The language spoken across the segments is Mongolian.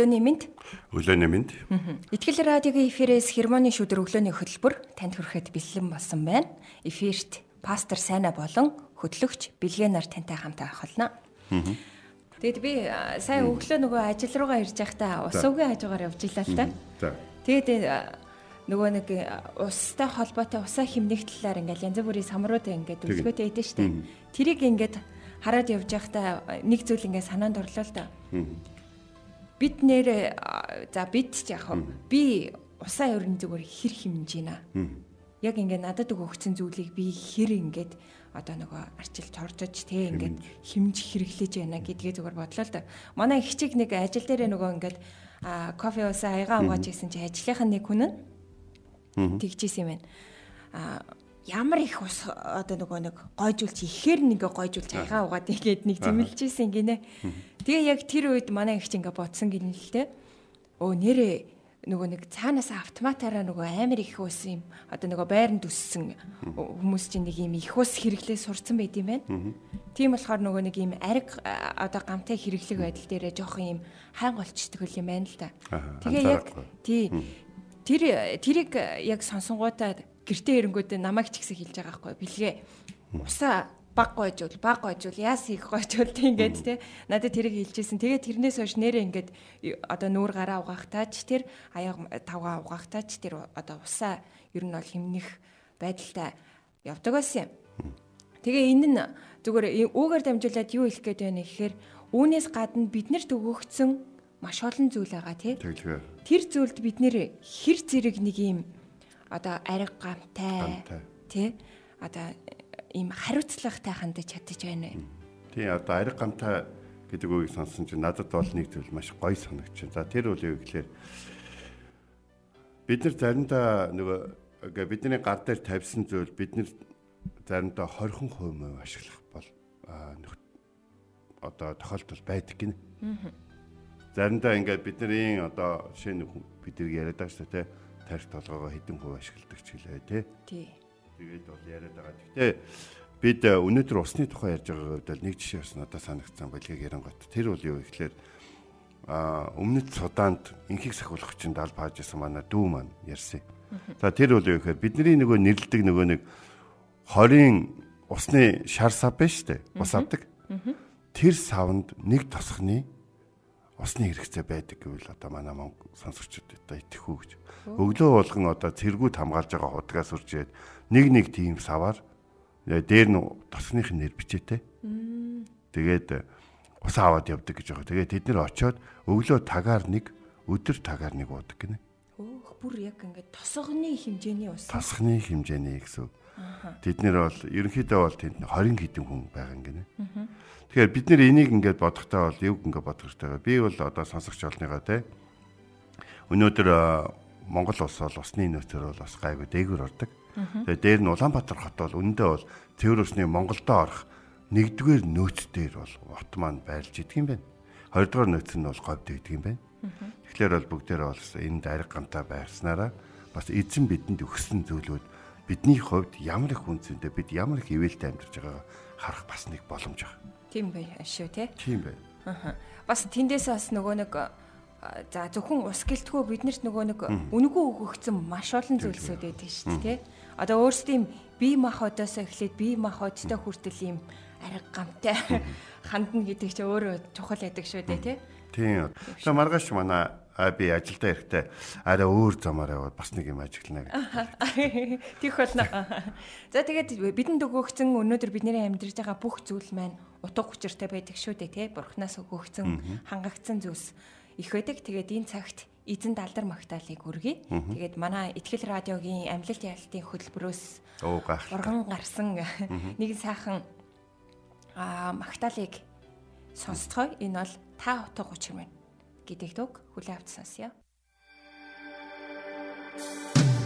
Өглөөний мэнд. Өглөөний мэнд. Итгэл радиогийн эфирээс хермоны шүдэр өглөөний хөтөлбөр танд хүрэхэд бэлэн болсон байна. Эфирт пастор Сайна болон хөтлөгч Билгэнаар тантай хамт байх болно. Тэгэд би сайн өглөө нөгөө ажил руугаа ирж байхдаа ус угийн хажуугаар явж илаа л та. Тэгээд нөгөө нэг устай холбоотой усаа химнэх талаар ингээл янз бүрийн самрууд ингээд үлгөөтэй идэв штэ. Тэрийг ингээд хараад явж байхдаа нэг зүйл ингээд санаанд орлоо л да бид нэр за бид ч яг би усаа өрн зүгээр хэр байна. Яг ингээ надад өгөгдсөн зүйлийг би хэр ингээд одоо нөгөө арчилж оржож те ингээд химж хэрэглэж байна гэдгээ зүгээр бодлоо л да. Манай их чиг нэг ажил дээр нөгөө ингээд кофе усаа аяга угааж исэн чи ажлынхаа нэг хүн нь тэгжсэн юм байна. А ямар их ус одоо нөгөө нэг гойжуулж ихээр нэг гойжуулж аяга угаад игээд нэг зэмлэжсэн гинэ. Тэгээ яг тэр үед манай их чинь ингээ бодсон гин л те. Өө нэрээ нөгөө нэг цаанаас автоматаараа нөгөө амар их ус юм. Одоо нөгөө байранд өссөн хүмүүс чинь нэг юм их ус хэрэглээ сурцсан байт юм байна. Тийм болохоор нөгөө нэг юм ариг одоо гамтай хэрэглэх байдал дээр жоох юм хайг болчдөг юм байна л да. Тэгээ яг тий. Тэр тэрийг яг сонсонгуудаа гэртээ ирэнгүүтээ намайг ч гэсэн хэлж байгаа байхгүй бэлгээ. Усаа баг гойжул баг гойжул яас их гойжул тийгээд те надад тэрийг хэлжсэн. Тэгээд тэрнээс хойш нэрээ ингээд одоо нүүр гараа угаахтаач тэр аяа тавгаа угаахтаач тэр одоо усаа ер нь бол химнэх байдалтай явдаг байсан юм. Тэгээ энэ нь зүгээр үүгээр дамжуулаад юу хэлэх гээд байна гэхээр үүнээс гадна биднэрт өгөгдсөн маш олон зүйл байгаа тий. Тэр зүйлд бид нэр хэр зэрэг нэг юм одоо ариг гамтай тий одоо ийм хариуцлагатай хандаж чадчих байна. Тий одоо ариг гамтай гэдэг үгийг сонссон чинь надад бол нэг зүйл маш гоё санагдчихэ. За тэр үл юу гэхээр бид нар заримдаа нөгөө бидний гар дээр тавьсан зүйл бид нар заримдаа 20% мөв ашиглах бол одоо тохиолдол байдаг гинэ. Заримдаа ингээд бидний одоо шинэ бидний яриад байгаа шүү дээ тарих толгоогоо хэдэн хувь ашигладаг ч гэлээ тий. Тий. Тэгээд бол яриад байгаа. Гэхдээ бид э, өнөөдөр усны тухай ярьж байгаа үед л нэг жишээ бас надад санагдсан байлгийг ярингот. Тэр бол юу гэхээр а өмнөд Судаанд инхийг сахиулах чинь дал пааж исэн манай дүү маань ярьсан. За тэр бол юу гэхээр бидний нөгөө нэрлдэг нөгөө нэг хорийн усны шар сав байна шүү дээ. Ус авдаг. Тэр савнд нэг тосхны усны хэрэгцээ байдаг гэвэл одоо манай Монгол сонсогчдод одоо итгэхүү гэж. Өглөө болгон одоо цэргүүд хамгаалж байгаа худгаас үржээд нэг нэг тийм саваар дээр нь тосхных нэр бичээтэй. Тэгээд ус аваад явдаг гэж байгаа. Тэгээд тэд нэр очиод өглөө тагаар нэг, өдөр тагаар нэг уудаг гинэ. Бүр яг ингээд тосгоны хэмжээний ус. Тосгоны хэмжээний гэсэн. Тэд нэр бол ерөнхийдөө бол тэнд 20 хэдэн хүн байгаа юм гинэ. Тэгэхээр бид нэр энийг ингээд бодохдоо бол юг ингээд бодох хэрэгтэй. Би бол одоо сонсогч олныгаа те. Өнөөдөр Монгол улс бол усны нөөцөр бол бас гайгүй дээгүүр ордог. Тэгээ дээр нь Улаанбаатар хот бол үндэ бол цэвэр усны Монголдо орох нэгдүгээр нөөц дээр бол хот маань байрлж идэг юм байна. Хоёрдугаар нөөц нь бол говьд идэг юм байна. Тэгэхээр бол бүгдээр бол энд ариг гамтаа байрснараа бас эзэн бидэнд өгсөн зүйлүүд бидний хувьд ямар их үнцэнтэй бид ямар их ивэлтэй амьдарч байгааг харах бас нэг боломж байна. Тийм бай шүү те. Тийм бай. Аа. Бас тэндээс бас нөгөө нэг за зөвхөн ус гэлтгөө биднэрт нөгөө нэг үнгүү өгөгдсөн маш олон зүйлсүүд байдаг шүү дээ те. Одоо өөрсдийн бие махбодоос эхлээд бие махбодтой хүртэл юм ариг гамтай хандна гэдэг чинь өөрөө чухал байдаг шүү дээ те. Тийм. За маргааш манай би ажилдаа ирэхдээ арай өөр замаар яваад бас нэг юм ажиглана гэх. Тийх болно. За тэгээд бидэнд өгөөгцэн өнөөдөр бидний амьдрж байгаа бүх зүйл маань утга учиртай байдаг шүү дээ тий. Бурхнаас өгөөгцэн хангагдсан зүйлс их байдаг. Тэгээд энэ цагт эзэн далдар магтаалыг өргөе. Тэгээд манай ихтгэл радиогийн амлалт ялалтын хөтөлбөрөөс урган гарсан нэг сайхан магтаалыг Сонсцгоё. Энэ бол та утга учир мэн гэдэг дug хүлээ авч сонсё. Thank you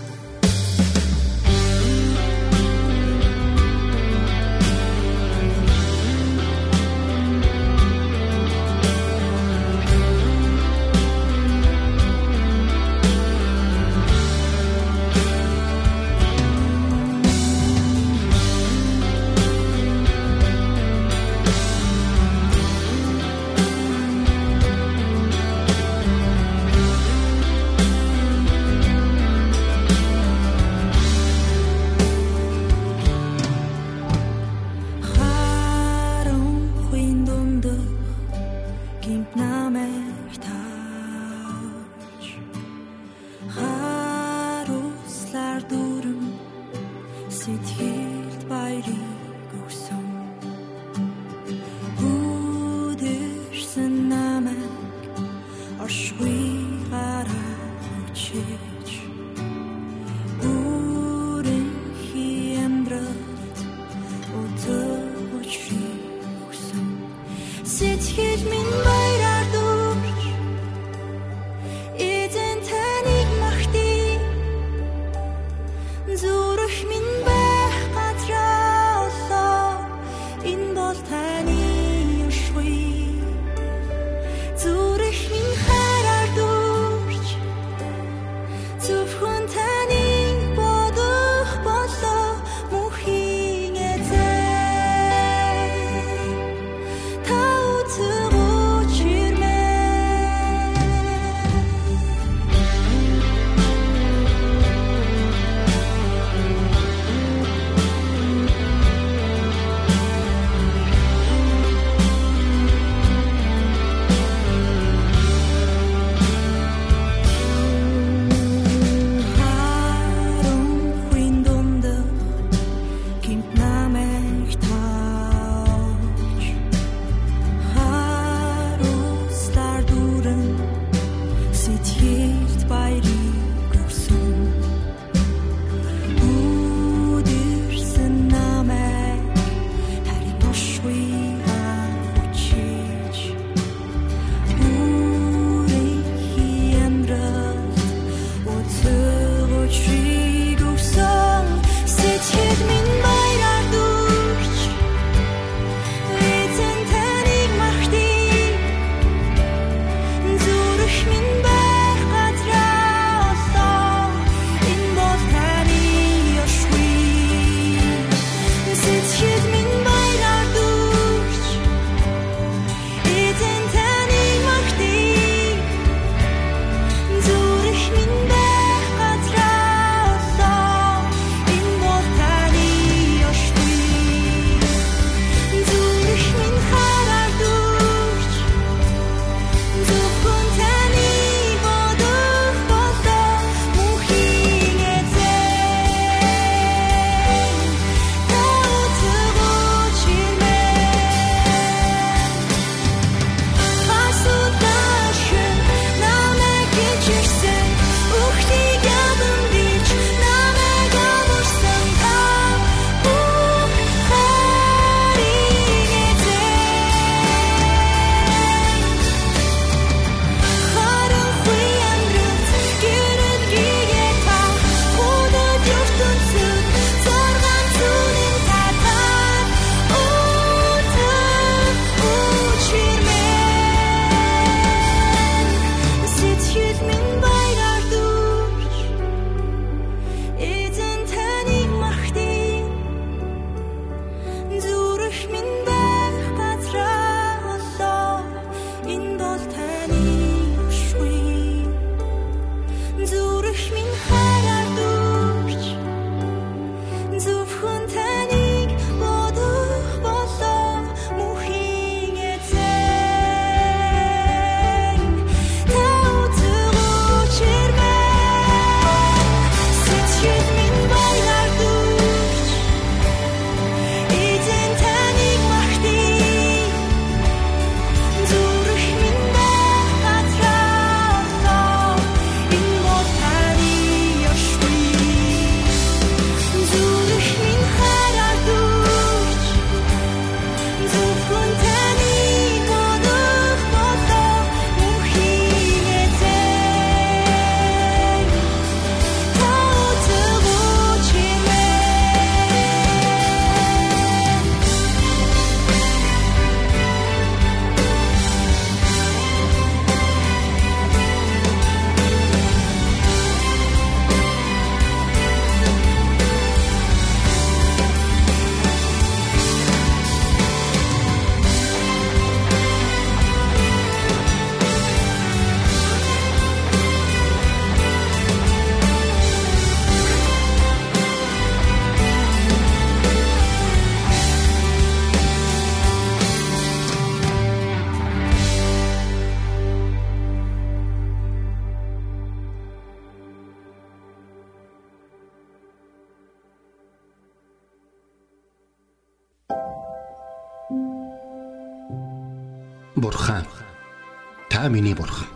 та миний бурхан.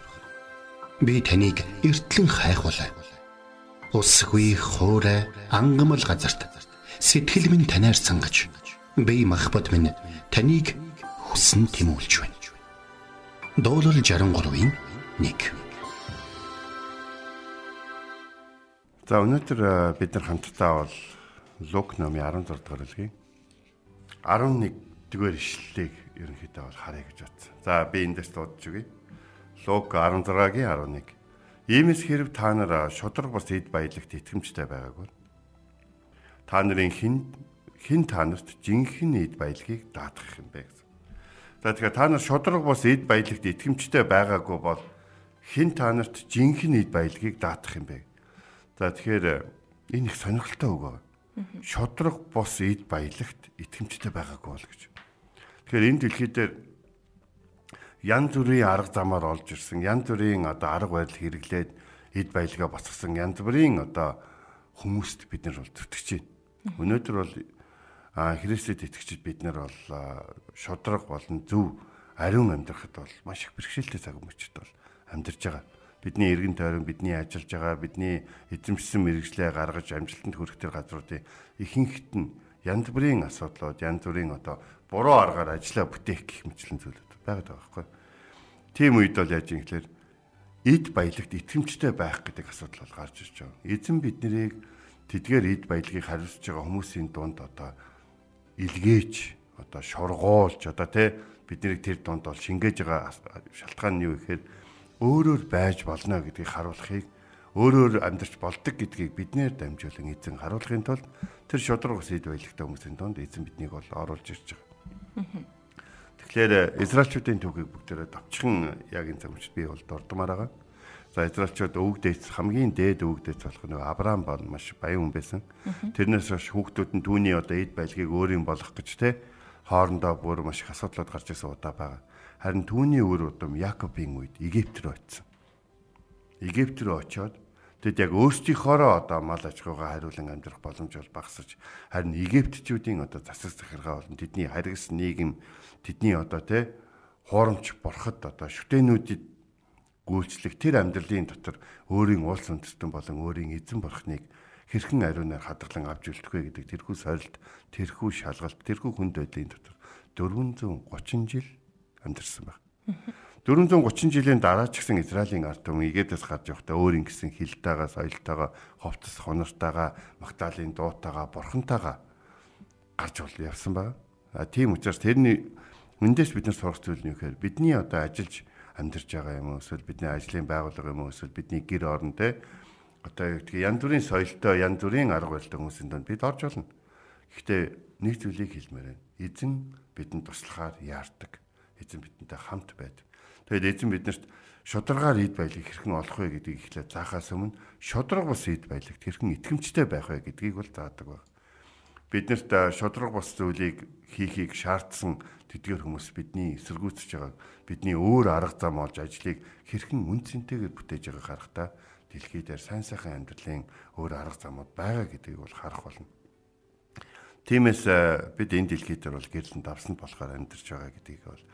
Би таныг эртлэн хайхвалаа. Усгүй хоорой ангамл газарт сэтгэл минь танаар сангаж би махбат минь таныг хүсн тэмүүлж байна. Дуулал 63-ийн 1 За өнөөдөр бид нар хамтдаа бол Лук номын 16 дугаар бүлгийн 11 дугаар ишлэлийг ерөнхийдөө бол харъя гэж бодсон. За би эндээс дуудаж өгье. Лук 16-гийн 11. Иймээс хэрв та нар шудраг бас эд баялагт итгэмжтэй байгаагүй. Та нарын хин хин та нарт жинхэнэ эд баялагийг даатгах юм бэ гэсэн. За тэгэхээр та нар шудраг бас эд баялагт итгэмжтэй байгаагүй бол хин та нарт жинхэнэ эд баялагийг даатгах юм бэ. За тэгэхээр энэ их сонирхолтой үг байна. Шудраг бос эд баялагт итгэмжтэй байгаагүй бол гэж. Тэгэхээр энэ дэлхий дээр янз бүрийн арга замаар олж ирсэн, янз бүрийн одоо арга барил хэрэглээд эд баялгаа босгосон янз бүрийн одоо хүмүүст бид нар бол зүтгэж байна. Өнөөдөр бол Христэд итгэжид бид нар бол шудраг болон зөв ариун амьдрахад бол маш их бэрхшээлтэй цаг мөчд бол амьдарч байгаа. Бидний эргэн тойрон бидний ажиллаж байгаа бидний эзэмшсэн мэрэгжлээ гаргаж амжилтанд хүрэх төр газруудын ихэнхит нь янз бүрийн асуудлууд, янз бүрийн одоо буруу аргаар ажиллаа бүтээх гэх мэтлэн зүйлүүд байгаад байгаа байхгүй. Тийм үед бол яаж юм гэхээр эд баялагт итгэмжтэй байх гэдэг асуудал бол гарч ирж байгаа. Эзэн биднийг тэдгээр эд баялагийг хариуцж байгаа хүмүүсийн дунд одоо илгээж одоо шургуулж одоо тий биднийг тэр дунд бол шингээж байгаа шалтгаан нь юу гэхээр өөрөөр байж болно гэдгийг харуулахыг өөрөөр амьдарч болдог гэдгийг биднээр дамжуулан эзэн харуулахын тулд тэр шудраг ус эд баялагтай хүмүүсийн донд эзэн биднийг бол оруулж ирж байгаа. Тэгэхээр израилчуудын түүхийг бүгдээрээ давчхан яг энэ цагт би бол дурдмаар байгаа. За израилчууд өвөг дээц хамгийн дээд өвөг дээц болох нэг Авраам бол маш баян хүн байсан. Тэрнээс хойш хүүхдүүд нь түүний одоо эд баялагийг өөрийн болгох гэж те хоорондоо бүр маш их асуудлууд гарч ирсэн удаа байгаа. Харин түүний өр удам Яаковын үед Египт рүү очив. Египт рүү очиод Тэд яг өөрсдийнхоороо одоо мал аж ахуйгаа хариулан амьдрах боломж бол багасч харин Египтчүүдийн одоо засаг захиргаа болон тэдний харгас нийгэм тэдний одоо тэ хуурамч борход одоо шүтэнүүдэд гүйцлэх тэр амьдралын дотор өөрийн улс үндэстэн болон өөрийн эзэн борхныг хэрхэн ариунаар хадгалан авч үлдэх вэ гэдэг тэрхүү сорилт, тэрхүү шалгалт, тэрхүү хүнд байдлын дотор 430 жил амьдарсан байна. 430 жилийн дараа ч гэсэн Израилийн ард түмэн Египтээс гарч явахдаа өөрийн гэсэн хилтайгаа, соёлтойгоо, ховцос хонортойгоо, Магдалины дуутайгаа, бурхантайгаа гарч бол явсан ба. А тийм учраас тэрний эндээс бид нар сурах зүйл нь юу гэхээр бидний одоо ажиллаж амьдарч байгаа юм уу эсвэл бидний ажлын байгууллага юм уу эсвэл бидний гэр орон те одоо юу гэдгийг янз бүрийн соёлтой, янз бүрийн арга барилтай хүмүүсийн донд бид орж болно. Гэхдээ нэг зүйлийг хэлмээр байна. Эзэн бидэнд туслахаар яардаг. Эзэн бидэнтэй хамт байдаг. Тэгээд эзэн биднэрт шударгаар ид баялаг хэрхэн олох вэ гэдгийг ихлээр заахаас өмнө шудраг бус ид баялагт хэрхэн итгэмжтэй байх вэ гэдгийг бол заадаг баг. Биднэрт шудраг бус зүйлийг хийхийг шаардсан тэдгээр хүмүүс бидний эсэргүүцэж байгаа бидний өөр арга зам олж ажлыг хэрхэн үн цэнтэйгээр бүтээж байгааг харахтаа дэлхий дээр сайн сайхан амьдралын өөр арга замууд байгаа гэдгийг бол харах болно. Тиймээс бид энэ дэлхий дээр бол гэрлэн давсан болохоор амьдарч байгаа гэдгийг бол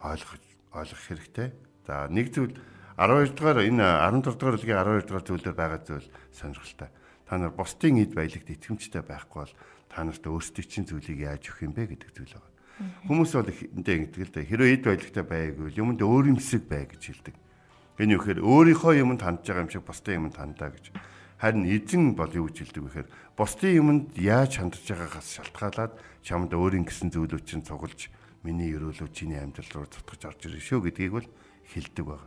ойлгож ойлгох хэрэгтэй. За нэг зүйл 12 дугаар энэ 14 дугаар бүлгийн 12 дугаар зүйлээр байгаа зүйл сонирхолтой. Та нар бусдын эд баялагт итгэмжтэй байхгүй бол та нарт өөрсдийн чинь зүйлийг яаж өгөх юм бэ гэдэг зүйл байна. Хүмүүс бол энтэй ингэдэг л да. Хэрвээ эд баялагтай байггүй юмд өөр юмсэг бай гэж хэлдэг. Энэ юу гэхээр өөрийнхөө юмд хандж байгаа юм шиг бусдын юмд хандаа гэж. Харин эзэн бол юу гэж хэлдэг вэ гэхээр бусдын юмд яаж хандж байгаагаас шалтгаалаад чамд өөрийн гэсэн зүйлүүд чинь цуглаж миний өрөөлөө чиний амьдрал руу цутгаж орж ирнэ шүү гэдгийг бол хэлдэг баг.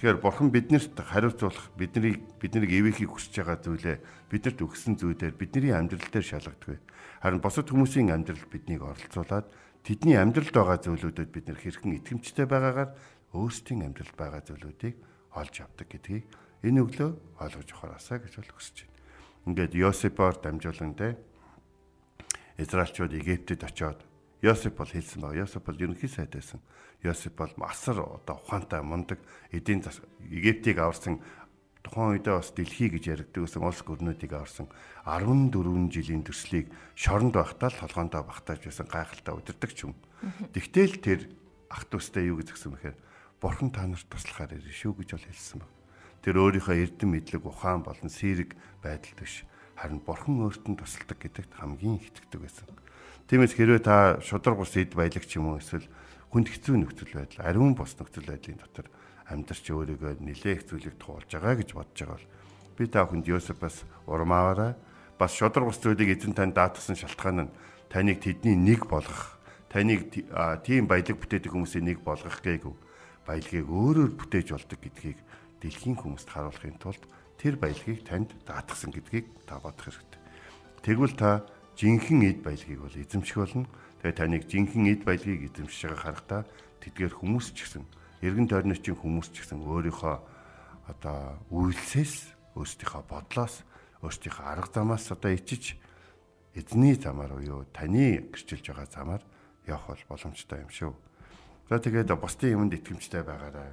Тэгэхээр бурхан биднэрт хариуцуулах бидний биднийг ивэхийг хүсэж байгаа зүйлээ биднэрт өгсөн зүйлээр бидний амьдрал дээр шалгадаггүй. Харин босод хүмүүсийн амьдрал биднийг оролцуулаад тэдний амьдралд байгаа зүйлүүдэд бид нэр хэрхэн итгэмжтэй байгаагаар өөрсдийн амьдралд байгаа зүйлүүдийг олж авдаг гэдгийг энэ өглөө ойлгож ухаараасаа гэж бол хүсэж байна. Ингээд Йосепоор дамжуулан те Израильчууд Египтэд очиод Йосеп бол хэлсэн баг. Йосеп бол ерөнхий сайд байсан. Йосеп бол асар одоо ухаантай мундаг эдийн зас Египтийг аварсан тухайн үедээ бас дэлхий гэж яригддаг гэсэн улс гүрнүүдийг аварсан 14 жилийн төрслийг шоронд байхдаа л толгоондоо багтааж байсан гайхалтай удирдах ч юм. Тэгтэл тэр ах トゥ устай юу гэж гисэн бэхээр бурхан та нарт туслахаар ирнэ шүү гэж бол хэлсэн баг. Тэр өөрийнхөө эрдэм мэдлэг ухаан болон сэрэг байдал төш харин бурхан өөрт нь тусалдаг гэдэгт хамгийн итгэдэг байсан. Тиймээс хэрвээ та шудраг бус эд баялагч юм уу эсвэл хүнд хэцүү нөхцөл байдал, ариун бус нөхцөл байдлын дотор амьдарч өөрийгөө нилээх зүйлийг туулж байгаа гэж бодож байгаа бол би та бүхэнд Йосепас урмаараа бас шудраг бус зүйлийг эзэн танд даатгсан шалтгаан нь таныг тэдний нэг болгох, таныг тийм баялаг бүтээдэг хүмүүсийн нэг болгох гээгүй баялагийг өөрөөр бүтээж болдог гэдгийг дэлхийн хүмүүст харуулахын тулд тэр баялагийг танд даатгсан гэдгийг та бодох хэрэгтэй. Тэгвэл та жинхэнэ эд баялагийг бол эзэмших болно. Тэгээ таныг жинхэнэ эд баялагийг эзэмшиж байгаа харахтаа тэдгээр хүмүүс ч гэсэн эргэн тойрны хүмүүс ч гэсэн өөрийнхөө одоо үйлсээс өөрсдийнхөө бодлоос өөрсдийнхөө арга замаас одоо ичиж эзний замаар буюу таны гэрчилж байгаа замаар явах бол боломжтой юм шүү. За тэгээд бусдын юмд итгэмжтэй байгаарай.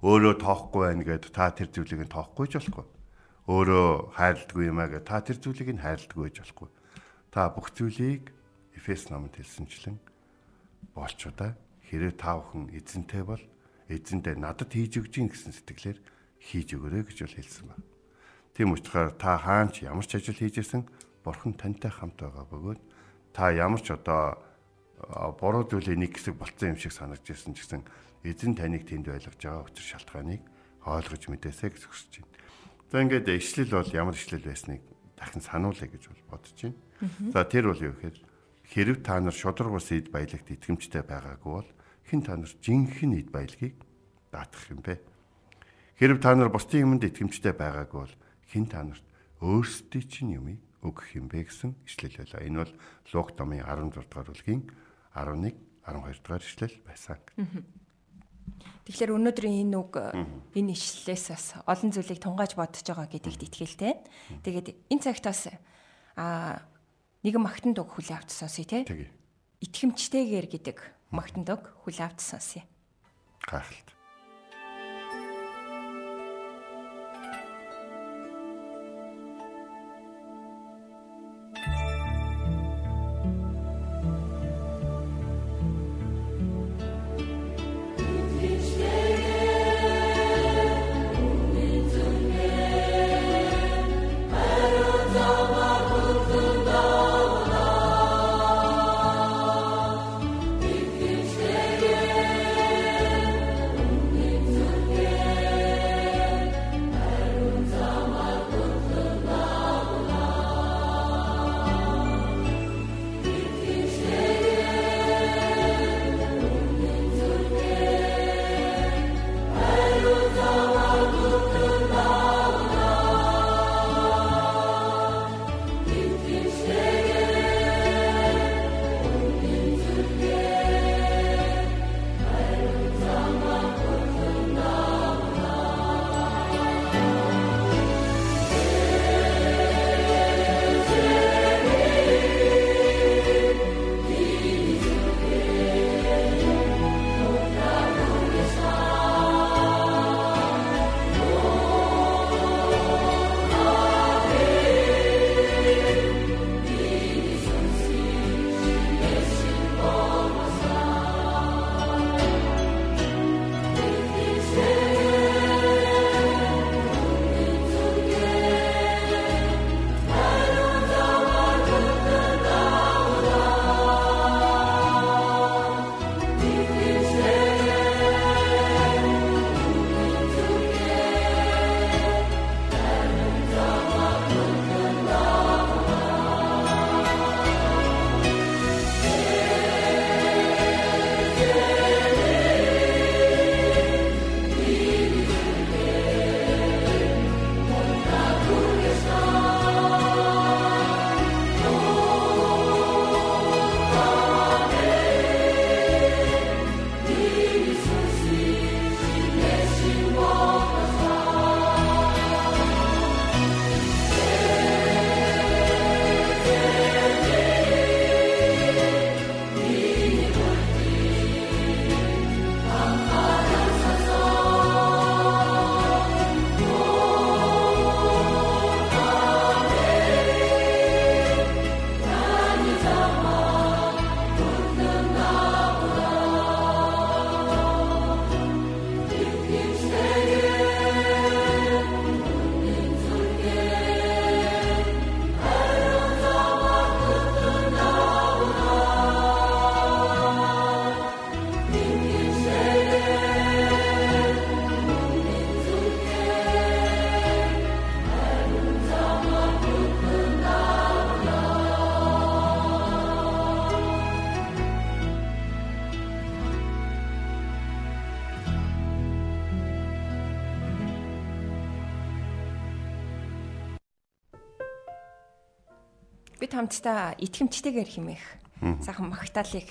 Өөрөө тоохгүй байна гэд та тэр зүйлийг нь тоохгүй ч болохгүй. Өөрөө хайрладгүй юм аа гэд та тэр зүйлийг нь хайрладгүй гэж болохгүй. Та бүх зүйлийг Эфес номонд хэлсэнчлэн боолчудаа хэрэг та бүхэн эзэнтэй бол эзэндээ надад хийж өгч гин гэсэн сэтгэлээр хийж өгөөрэй гэж бол хэлсэн байна. Тийм учраас та хаанч ямар ч ажил хийж исэн бурхан тантай хамт байгаа бөгөөд та ямар ч одоо буруу зүйлийн нэг хэсэг болцсон юм шиг санагдж ирсэн ч гэсэн эзэн таныг тэнд байлгаж байгаа учир шалтгааныг ойлгож мэдээсэй гэж хүсэж байна. За ингээд ишлэл бол ямар ишлэл байсныг дахин сануулъя гэж бол бодож байна. За тэр бол юу гэхээр хэрв та нар шудраг ус эд баялагт итгэмжтэй байгаагүй бол хэн та нар жинхэнэ эд баялагийг даатгах юм бэ? Хэрв та нар бусдын юмд итгэмжтэй байгаагүй бол хэн та нарт өөрсдийн чинь юмыг өгөх юм бэ гэсэн ишлэл байлаа. Энэ бол Лук номын 16 дугаар бүлгийн 11 12 дугаар ишлэл байсан. Тэгэхээр өнөөдрийн энэ үг энэ ишлэлээс бас олон зүйлийг тунгааж бодож байгаа гэдэгт итгэлтэй. Тэгээд энэ цагт бас а нэгэн магтанд үг хүлээ авч сонсъё те. Итгэмжтэйгээр гэдэг магтанд үг хүлээ авч сонсъё. Гайхалтай. Бид хамтдаа итгэмжтэйгээр химэх сайхан магтаалыг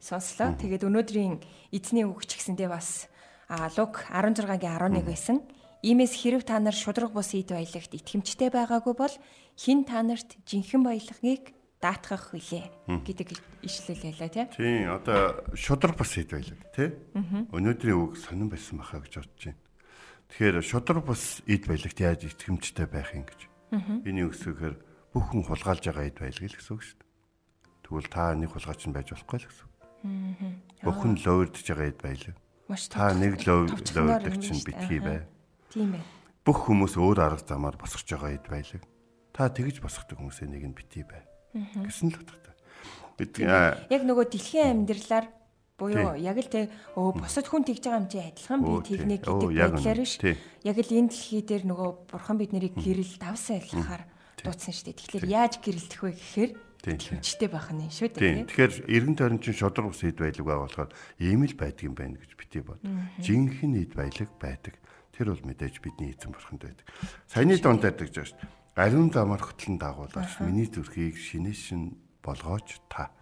сонслоо. Тэгээд өнөөдрийн эзний үг ч гэсэндээ бас Лук 16-гийн 11 байсан. Иймээс хэрв та нар шудраг бус ид баялагт итгэмжтэй байгаагүй бол хин та нарт жинхэнэ баялагыг даатгах хүлээ гэдэг ишлэл ялла тий. Тийм одоо шудраг бус ид баялаг тий. Өнөөдрийн үг сонирн байсан бахаа гэж бодож байна. Тэгэхээр шудраг бус ид баялагт яаж итгэмжтэй байх юм гэж. Энэ үгсээр бүх хүн хулгайлж байгаа ид баялаг л гэсэн үг шүү дээ. Тэгвэл та нэг хулгайч нь байж болохгүй л гэсэн. Бүх хүн лоурдж байгаа ид баялаг. Та нэг лоурддаг чинь битгий бай. Тийм ээ. Бүх хүмүүс өөр арга замаар босгож байгаа ид байлаг. Та тэгж босгодог хүмүүсээ нэг нь битгий бай. Гэсэн л утгатай. Бид яг нөгөө дэлхийн амьдралаар буюу яг л те өө босод хүн тэгж байгаа юм чи адилхан би тэгнэ гэдэг байдлаар ш. Яг л энэ дэлхий дээр нөгөө бурхан бид нарыг гэрэл давсан ялхахаар дуудсан шүү дээ. Тэгэхээр яаж гэрэлтэх вэ гэхээр тэмчтэй байх нь шүү дээ. Тэгэхээр эргэн тойрон чинь шодрог ус ид байлаг байгаа болохоор ийм л байдгийн байна гэж битгий бод. Жинхэнэ ид баялаг байдаг. Тэр бол мэдээж бидний эзэн бурханд байдаг. Саяны донд байдаг гэж байна. Ариун замаар хөтлөн дагуулж миний зүрхийг шинэшин болгооч та.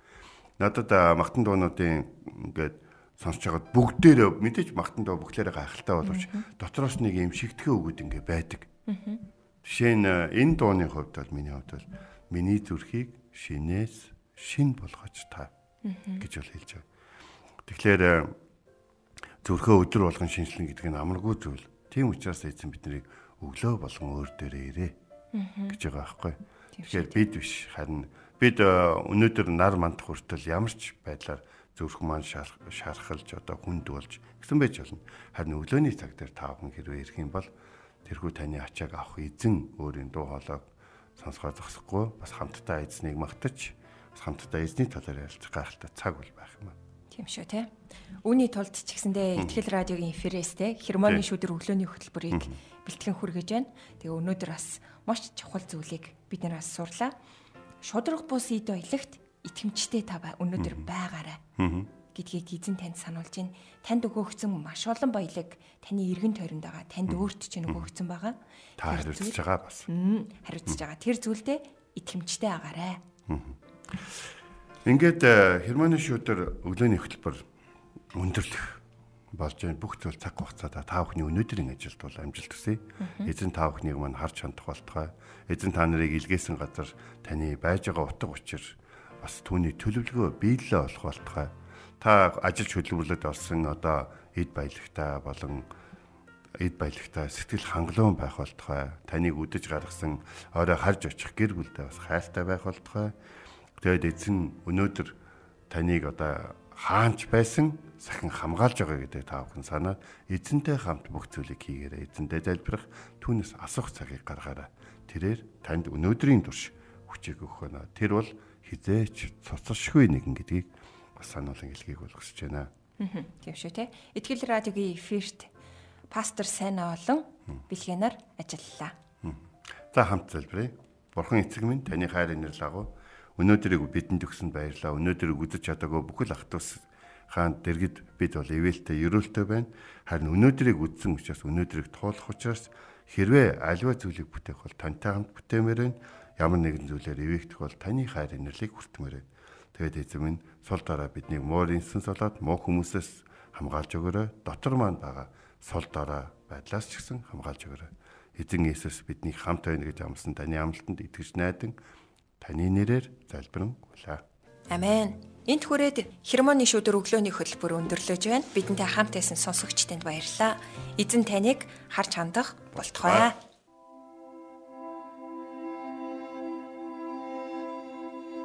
Надад магтан дуунуудын ингээд сонсож байгаад бүгдээрээ мэдээж магтан дуу бүгдээрээ гайхалтай боловч дотроос нэг юм шигтгэн өгöd ингээ байдаг. Жишээ нь энэ дууны хувьд бол миний хувьд бол миний зүрхийг шинээс шин болгооч та гэж бол хэлж байгаа. Тэгэхээр зүрхөө өдөр болгон шинжлэн гэдэг нь амаргүй зүйл. Тийм учраас эзэн биднийг өглөө болгон өөр дээрээ ирээ гэж байгаа байхгүй. Тэгэхээр бид биш харин бид э, өнөөдөр нар мандах хүртэл ямар ч байдлаар зүрх маань шархалж одоо хүнд болж гэсэн байж болно. Харин өглөөний цаг дээр та бүхэн хэрвээ ирэх юм бол тэрхүү таны ачааг авах эзэн өөрийн дуу хоолойг сонсгоо зогсохгүй бас хамтдаа эзнийг магтаж бас хамтдаа эзний талаар ярилцах гайхалтай цаг бол байх юм байна. Тийм шүү те. Үүний тулд ч гэсэндээ ихтгэл радиогийн эфирээс те хермоны шүдэр өглөөний хөтөлбөрийг бэлтгэн хүргэж байна. Тэгээ өнөөдөр бас маш чухал зүйлийг бид нэр бас сурлаа. Шудраг бус ид баялагт итгэмжтэй та өнөөдөр байгаарай гэдгийг эзэн танд сануулж байна. Танд өгөөгдсөн маш олон баялаг таны эргэн тойронд байгаа. Танд өөрт чинь өгөөгдсөн байгаа. Та хариуцж байгаа бас. Хариуцж байгаа. Тэр зүйлдээ итгэмжтэй агаарай. Ингээд э, Германы шүүдэр өглөөний хөтөлбөр өндөрлөх болж байна. Бүх зүйл цаг хугацаатаа та бүхний өнөөдрийн ажилд бол амжилт хүсье. Эзэн та бүхнийг мань харж хандах болтугай. Эзэн та нарыг илгээсэн газар таны байж байгаа утга учир бас түүний төлөвлөгөө биелэлээ олох болтугай. Та ажил хөдөлмөрлөд олсон одоо эд баялагтай болон эд баялагтай сэтгэл хангалуун байх болтугай. Таныг үдэж гаргасан орой харж очих гэр бүлдээ бас хайртай байх болтугай Тэгээд эзэн өнөөдөр таныг одоо хаанч байсан сахин хамгаалж байгаа гэдэг та бүхэн санаа эзэнтэй хамт бүх зүйлийг хийгээрэй. Эзэндээ залбирах түүнээс асуух цагийг гаргаарай. Тэрээр танд өнөөдрийн турш хүчийг өгөх байна. Тэр бол хизээч цоцолшгүй нэгэн гэдгийг бас сануулan хэлхийг бол хүсэж байна. Тийм шүү те. Итгэл радиогийн эфирт пастор Сайна олон бэлгэнаар ажиллалаа. За хамт залбирая. Бурхан эцэг минь таны хайр инэрл агуу өнөөдрийг бидэнд өгсөнд баярлалаа. Өнөөдрийг үзэж чадаагүй бүхэл ах トゥ ус хаан дэргэд бид бол ивэлтэй, ерөөлтэй байна. Харин өнөөдрийг үзсэн учраас өнөөдрийг туулах учраас хэрвээ альва зүйлийг бүтээх бол тантай хамт бүтээмээр байна. Ямар нэгэн зүйлээр ивэгдэх бол таны хайр инэрлийг хүртмээр байна. Тэгээд эзэм минь сул дараа биднийг муур инсэн солоод муу хүмүүсээс хамгаалж өгөөрэй. Дотор маань байгаа сул дараа байдлаас ч гэсэн хамгаалж өгөөрэй. Эзэн Иесус бидний хамт байна гэж амласан таны амлалтанд итгэж найдан таны нэрээр залбирэн гуйлаа. Амен. Энт хүрээд хермоны шүдэр өглөөний хөтөлбөр өндөрлөж байна. Бидэнтэй хамт байсан сонсогч танд баярлалаа. Эзэн таныг харж хандах болтугай.